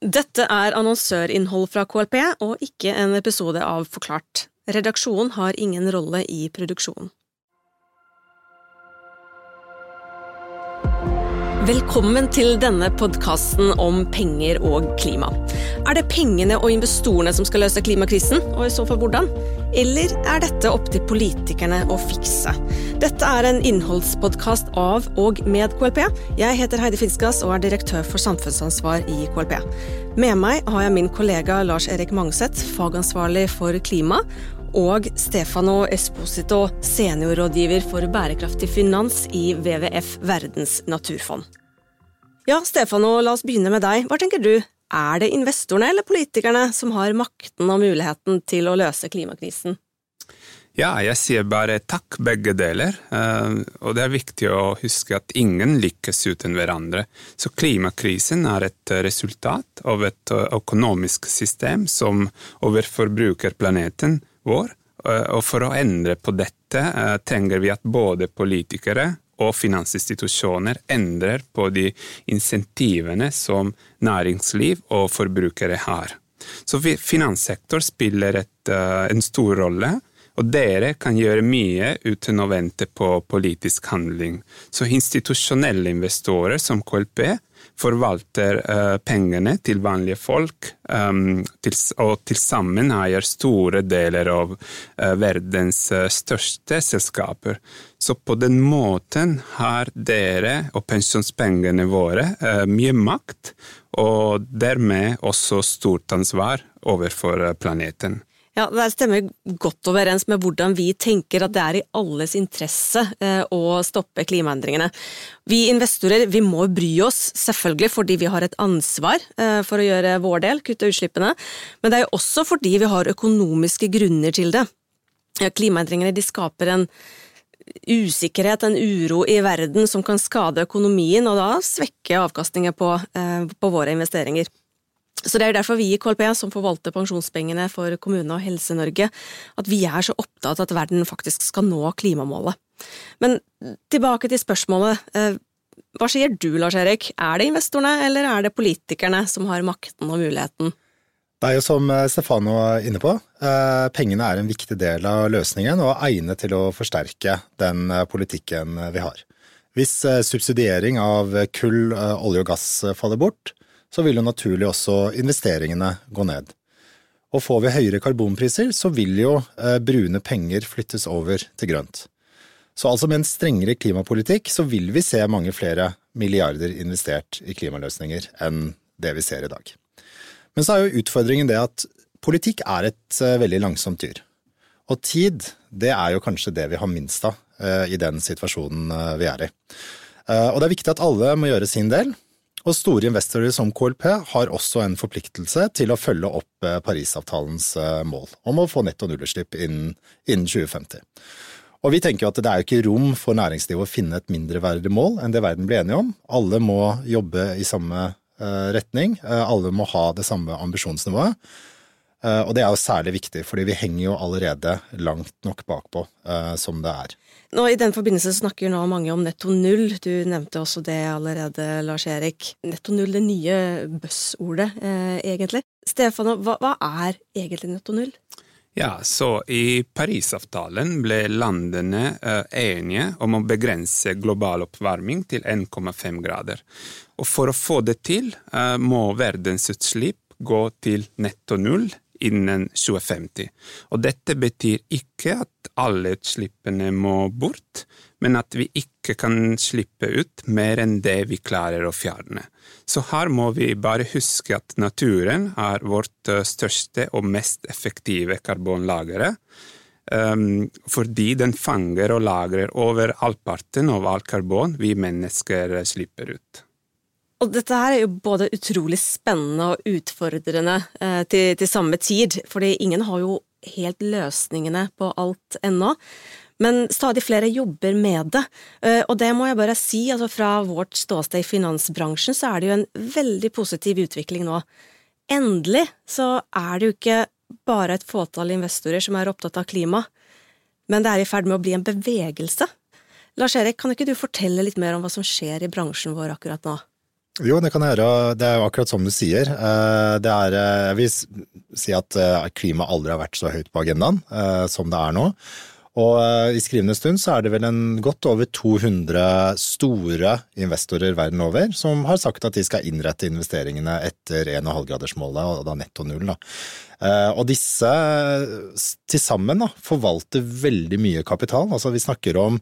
Dette er annonsørinnhold fra KLP og ikke en episode av Forklart. Redaksjonen har ingen rolle i produksjonen. Velkommen til denne podkasten om penger og klima. Er det pengene og investorene som skal løse klimakrisen, og i så fall hvordan? Eller er dette opp til politikerne å fikse? Dette er en innholdspodkast av og med KLP. Jeg heter Heidi Finskas og er direktør for samfunnsansvar i KLP. Med meg har jeg min kollega Lars Erik Mangseth, fagansvarlig for klima, og Stefano Esposito, seniorrådgiver for bærekraftig finans i WWF Verdens naturfond. Ja, Stefano, la oss begynne med deg. Hva tenker du? Er det investorene eller politikerne som har makten og muligheten til å løse klimakrisen? Ja, jeg sier bare takk begge deler, eh, og det er viktig å huske at ingen lykkes uten hverandre. Så klimakrisen er et resultat av et økonomisk system som overforbruker planeten vår, eh, og for å endre på dette eh, trenger vi at både politikere og finansinstitusjoner endrer på de insentivene som næringsliv og forbrukere har. Så finanssektor spiller et, eh, en stor rolle, og dere kan gjøre mye uten å vente på politisk handling. Så institusjonelle investorer som KLP forvalter uh, pengene til vanlige folk, um, til, og til sammen eier store deler av uh, verdens uh, største selskaper. Så på den måten har dere og pensjonspengene våre mye makt, og dermed også stort ansvar overfor planeten. Ja, Det stemmer godt overens med hvordan vi tenker at det er i alles interesse eh, å stoppe klimaendringene. Vi investorer vi må bry oss, selvfølgelig fordi vi har et ansvar eh, for å gjøre vår del, kutte utslippene, men det er jo også fordi vi har økonomiske grunner til det. Klimaendringene de skaper en usikkerhet, en uro i verden som kan skade økonomien, og da svekke avkastningen på, eh, på våre investeringer. Så Det er jo derfor vi i KLP, som forvalter pensjonspengene for Kommune- og Helse-Norge, at vi er så opptatt av at verden faktisk skal nå klimamålet. Men tilbake til spørsmålet. Eh, hva sier du, Lars Erik? Er det investorene, eller er det politikerne som har makten og muligheten? Det er jo som eh, Stefano er inne på, eh, pengene er en viktig del av løsningen og egnet til å forsterke den politikken vi har. Hvis subsidiering av kull, olje og gass faller bort, så vil jo naturlig også investeringene gå ned. Og får vi høyere karbonpriser, så vil jo eh, brune penger flyttes over til grønt. Så altså med en strengere klimapolitikk så vil vi se mange flere milliarder investert i klimaløsninger enn det vi ser i dag. Men så er jo utfordringen det at politikk er et eh, veldig langsomt dyr. Og tid, det er jo kanskje det vi har minst av eh, i den situasjonen vi er i. Og det er viktig at alle må gjøre sin del, og store investorer som KLP har også en forpliktelse til å følge opp eh, Parisavtalens eh, mål om å få netto nullutslipp innen, innen 2050. Og vi tenker jo at det er ikke rom for næringslivet å finne et mindreverdig mål enn det verden blir enige om. Alle må jobbe i samme eh, retning, alle må ha det samme ambisjonsnivået. Og det er jo særlig viktig, fordi vi henger jo allerede langt nok bakpå som det er. Nå, I den forbindelse snakker nå mange om netto null. Du nevnte også det allerede, Lars Erik. Netto null, det nye buzzordet, eh, egentlig. Stefano, hva, hva er egentlig netto null? Ja, så I Parisavtalen ble landene uh, enige om å begrense global oppvarming til 1,5 grader. Og For å få det til må verdensutslipp gå til netto null innen 2050. Og dette betyr ikke at alle utslippene må bort, men at vi ikke kan slippe ut mer enn det vi klarer å fjerne. Så her må vi bare huske at naturen er vårt eh, største og mest effektive karbonlagre, um, fordi den fanger og lagrer over halvparten av all karbon vi mennesker slipper ut. Og dette her er jo både utrolig spennende og utfordrende eh, til, til, samme tid, fordi ingen har jo helt løsningene på alt ennå. Men stadig flere jobber med det, eh, og det må jeg bare si, altså fra vårt ståsted i finansbransjen så er det jo en veldig positiv utvikling nå. Endelig så er det jo ikke bare et fåtall investorer som er opptatt av klima, men det er i ferd med å bli en bevegelse. Lars Erik, kan ikke du fortelle litt mer om hva som skjer i bransjen vår akkurat nå? Jo, det kan jeg gjøre. Det er jo akkurat som du sier. Det er, jeg vil si at klima aldri har vært så høyt på agendaen som det er nå. Og eh, i skrivende stund så er det vel en godt over 200 store investorer verden over som har sagt at de skal innrette investeringene etter 1,5-gradersmålet, og da netto null. Da. Eh, og disse til sammen forvalter veldig mye kapital. Altså vi snakker om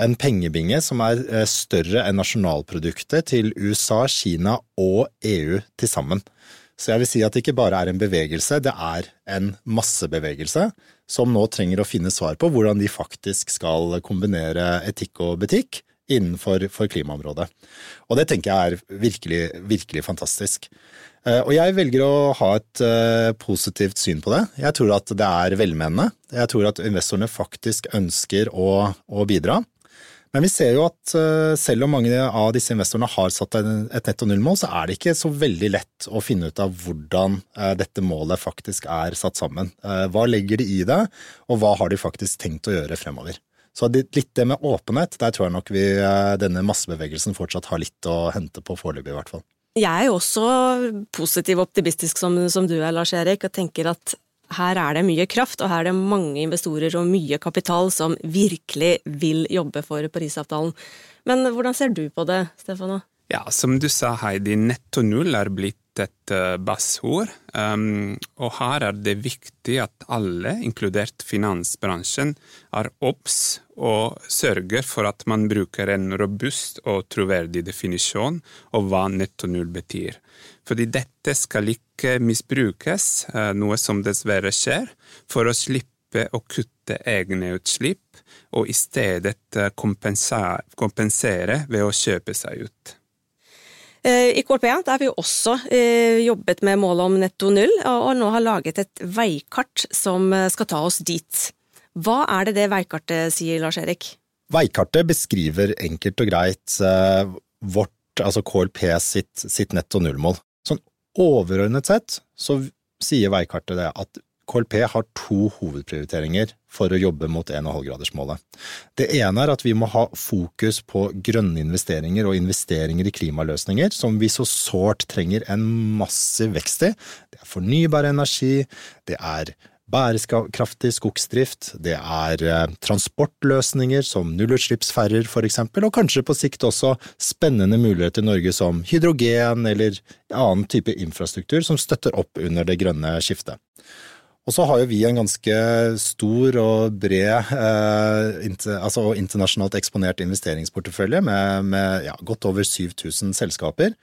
en pengebinge som er eh, større enn nasjonalproduktet til USA, Kina og EU til sammen. Så jeg vil si at det ikke bare er en bevegelse, det er en massebevegelse som nå trenger å finne svar på hvordan de faktisk skal kombinere etikk og butikk innenfor klimaområdet. Og det tenker jeg er virkelig, virkelig fantastisk. Eh, og jeg velger å ha et eh, positivt syn på det. Jeg tror at det er velmenende. Jeg tror at investorene faktisk ønsker å, å bidra. Men vi ser jo at eh, selv om mange av disse investorene har satt et netto null-mål, så er det ikke så veldig lett å finne ut av hvordan eh, dette målet faktisk er satt sammen. Eh, hva legger de i det, og hva har de faktisk tenkt å gjøre fremover? Så litt det med åpenhet, der tror jeg nok vi, denne massebevegelsen fortsatt har litt å hente på foreløpig, i hvert fall. Jeg er jo også positiv og optimistisk som, som du er, Lars Erik, og tenker at her er det mye kraft, og her er det mange investorer og mye kapital som virkelig vil jobbe for Parisavtalen. Men hvordan ser du på det, Stefano? Ja, som du sa Heidi, netto null er blitt et uh, bassord. Og her er det viktig at alle, inkludert finansbransjen, er obs og sørger for at man bruker en robust og troverdig definisjon av hva netto null betyr. Fordi dette skal ikke misbrukes, uh, noe som dessverre skjer, for å slippe å kutte egne utslipp, og i stedet uh, kompensere ved å kjøpe seg ut. Eh, I KLP har vi også eh, jobbet med målet om netto null, og nå har laget et veikart som eh, skal ta oss dit. Hva er det det veikartet sier, Lars Erik? Veikartet beskriver enkelt og greit vårt, altså KLP sitt, sitt netto null-mål. Sånn overordnet sett så sier veikartet det at KLP har to hovedprioriteringer for å jobbe mot 1,5-gradersmålet. Det ene er at vi må ha fokus på grønne investeringer og investeringer i klimaløsninger, som vi så sårt trenger en massiv vekst i. Det er fornybar energi, det er bærekraftig skogsdrift, det er eh, transportløsninger som nullutslippsferjer for eksempel, og kanskje på sikt også spennende muligheter i Norge som hydrogen eller annen type infrastruktur som støtter opp under det grønne skiftet. Og så har jo vi en ganske stor og bred eh, inter, altså internasjonalt eksponert investeringsportefølje med, med ja, godt over 7000 selskaper.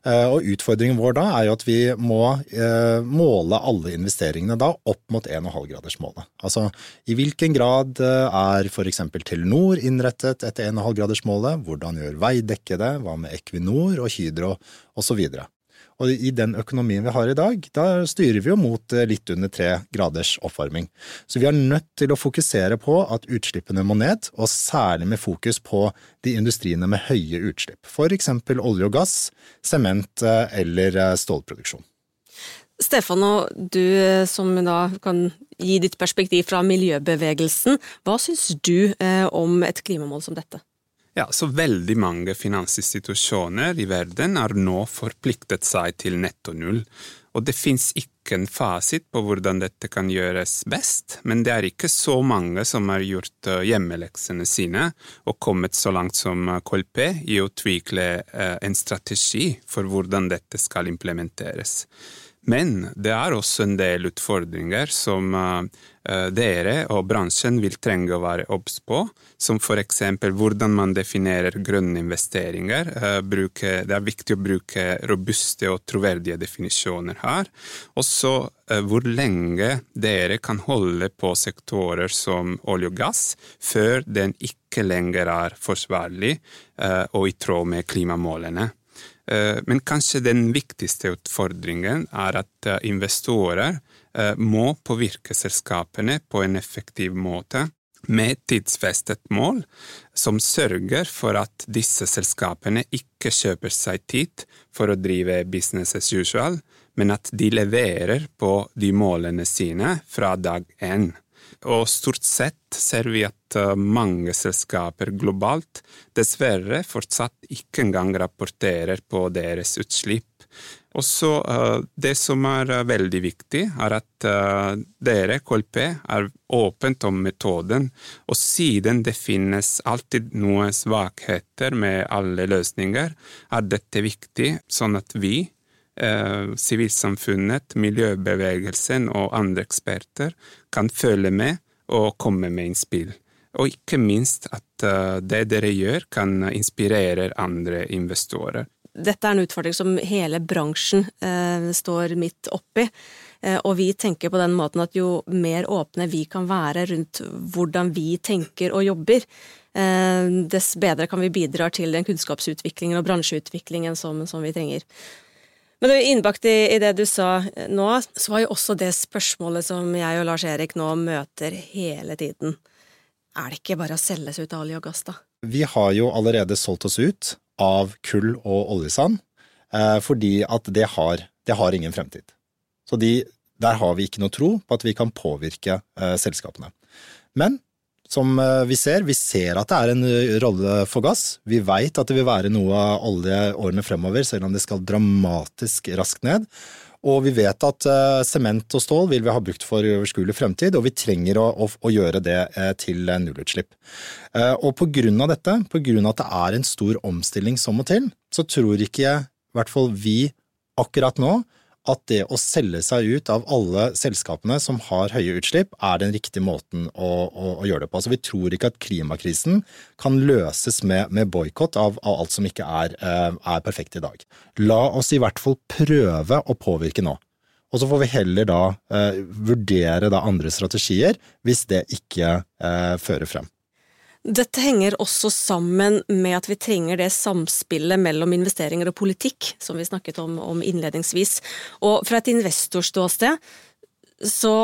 Eh, og utfordringen vår da er jo at vi må eh, måle alle investeringene da opp mot 1,5-gradersmålet. Altså i hvilken grad eh, er f.eks. Telenor innrettet etter 1,5-gradersmålet, hvordan gjør Veidekke det, hva med Equinor og Hydro osv. Og i den økonomien vi har i dag, da styrer vi jo mot eh, litt under tre graders oppvarming. Så vi er nødt til å fokusere på at utslippene må ned, og særlig med fokus på de industriene med høye utslipp. For eksempel olje og gass, sement eh, eller eh, stålproduksjon. Stefano, du som da kan gi ditt perspektiv fra miljøbevegelsen, hva syns du om et klimamål som dette? Ja, så veldig mange finansinstitusjoner i verden har nå forpliktet seg til netto null. Og det fins ikke en fasit på hvordan dette kan gjøres best, men det er ikke så mange som har gjort eh, hjemmeleksene sine og kommet så langt som eh, KLP i å utvikle eh, en strategi for hvordan dette skal implementeres. Men det er også en del utfordringer som uh, dere og bransjen vil trenge å være obs på, som eksempel hvordan man definerer grønne investeringer. Uh, det er viktig å bruke robuste og troverdige definisjoner her. Også hvor lenge dere kan holde på sektorer som olje og gass før den ikke lenger er forsvarlig og i tråd med klimamålene. Eh, men kanskje den viktigste utfordringen er at eh, investorer eh, må påvirke selskapene på en effektiv måte med tidsfestet mål som sørger for at disse selskapene ikke kjøper seg tid for å drive business as usual, men at de leverer på de målene sine fra dag én. Og stort sett ser vi at eh, mange selskaper globalt dessverre fortsatt ikke engang rapporterer på deres utslipp. Og så eh, Det som er veldig viktig, er at dere, KLP, er åpent om metoden, og siden det finnes alltid noen svakheter med alle løsninger, er dette viktig, sånn at vi Eh, sivilsamfunnet, miljøbevegelsen og andre eksperter kan følge med og komme med innspill. Og ikke minst at eh, det dere gjør, kan inspirere andre investorer. Dette er en utfordring som hele bransjen eh, står midt oppi. Eh, og vi tenker på den måten at jo mer åpne vi kan være rundt hvordan vi tenker og jobber, eh, dess bedre kan vi bidra til den kunnskapsutviklingen og bransjeutviklingen som, som vi trenger. Men innbakt i, i, det du sa nå, så var jo også det spørsmålet som jeg og Lars Erik nå møter hele tiden. Er det ikke bare å selge seg ut av olje og gass, da? Vi har jo allerede solgt oss ut av kull og oljesand, eh, fordi at det har, det har ingen fremtid. Så de, der har vi ikke noe tro på at vi kan påvirke eh, selskapene. Men som eh, vi ser. Vi ser at det er en eh, rolle for gass. Vi veit at det vil være noe av olje årene fremover, selv om det skal dramatisk raskt ned. Og vi vet at uh, sement og stål vil vi ha brukt for overskuelig fremtid, og vi trenger å, å, å gjøre det til nullutslipp. Og på grunn av dette, på grunn av at det er en stor omstilling som må til, så tror ikke i hvert fall vi akkurat nå, at det å selge seg ut av alle selskapene som har høye utslipp, er den riktige måten å, å, å gjøre det på. Altså, vi tror ikke at klimakrisen kan løses med, med boikott av, av, alt som ikke er, eh, er, perfekt i dag. La oss i hvert fall prøve å påvirke nå. Og så får vi heller da eh, vurdere da andre strategier hvis det ikke eh, fører frem. Dette henger også sammen med at vi trenger det samspillet mellom investeringer og politikk, som vi snakket om, om innledningsvis. Og fra et investorståsted så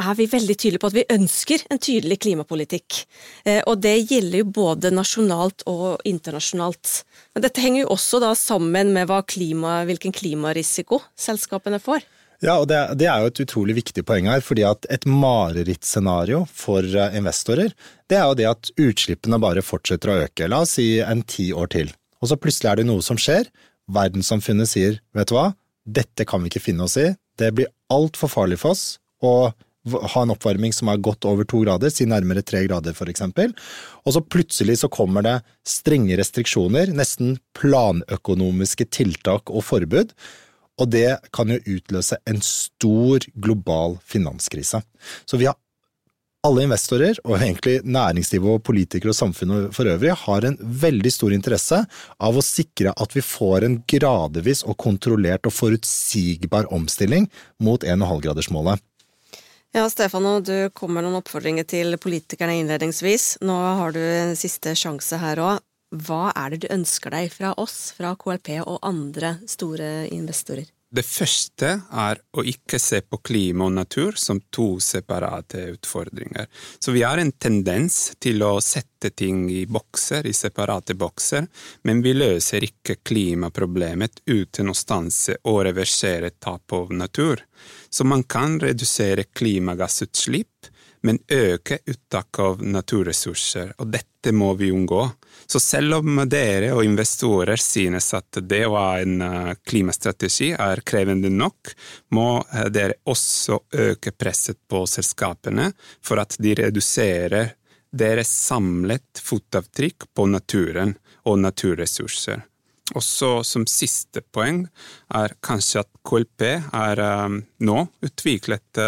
er vi veldig tydelige på at vi ønsker en tydelig klimapolitikk. Eh, og det gjelder jo både nasjonalt og internasjonalt. Men dette henger jo også da sammen med klima, hvilken klimarisiko selskapene får. Ja, og det, det, er jo et utrolig viktig poeng her, fordi at et marerittscenario for eh, investorer, det er jo det at utslippene bare fortsetter å øke, la oss si en ti år til. Og så plutselig er det noe som skjer, verdenssamfunnet sier vet du hva, dette kan vi ikke finne oss i, det blir altfor farlig for oss å ha en oppvarming som er godt over to grader, si nærmere tre grader for eksempel, og så plutselig så kommer det strenge restriksjoner, nesten planøkonomiske tiltak og forbud, og det kan jo utløse en stor global finanskrise. Så vi har alle investorer, og egentlig næringslivet og politikere og samfunnet for øvrig, har en veldig stor interesse av å sikre at vi får en gradvis og kontrollert og forutsigbar omstilling mot 1,5-gradersmålet. Ja, Stefano, du kommer med noen oppfordringer til politikerne innledningsvis. Nå har du en siste sjanse her òg. Hva er det du ønsker deg fra oss, fra KLP og andre store investorer? Det første er å ikke se på klima og natur som to separate utfordringer. Så vi har en tendens til å sette ting i bokser, i separate bokser, men vi løser ikke klimaproblemet uten å stanse og reversere tap av natur. Så man kan redusere klimagassutslipp, men øke uttak av naturressurser, og dette må vi unngå. Så selv om dere og investorer synes at det å ha en eh, klimastrategi er krevende nok, må eh, dere også øke presset på selskapene for at de reduserer deres samlet fotavtrykk på naturen og naturressurser. Og så som siste poeng er kanskje at KLP har eh, nå utviklet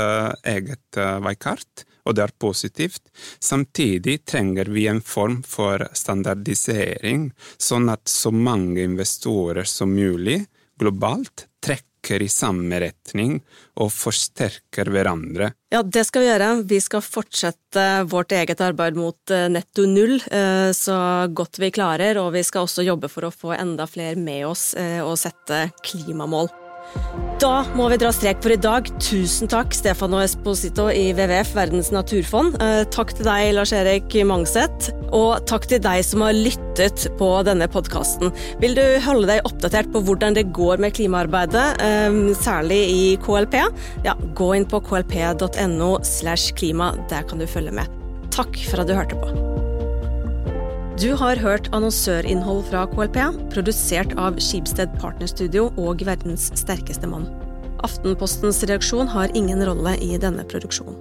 eget veikart og det er positivt. Samtidig trenger vi en form for standardisering, sånn at så mange investorer som mulig globalt trekker i samme retning og forsterker hverandre. Ja, det skal vi gjøre. Vi skal fortsette vårt eget arbeid mot eh, netto null eh, så godt vi klarer, og vi skal også jobbe for å få enda flere med oss eh, og sette klimamål. Da må vi dra strek for i dag. Tusen takk, Stefano Esposito i WWF, Verdens naturfond. Eh, takk til deg, Lars-Erik Mangseth. Og takk til deg som har lyttet på denne podkasten. Vil du holde deg oppdatert på hvordan det går med klimaarbeidet, eh, særlig i KLP? Ja, gå inn på klp.no slash klima. Der kan du følge med. Takk for at du hørte på. Du har hørt annonsørinnhold fra KLP, produsert av Skibsted Partnerstudio og Verdens sterkeste mann. Aftenpostens redaksjon har ingen rolle i denne produksjonen.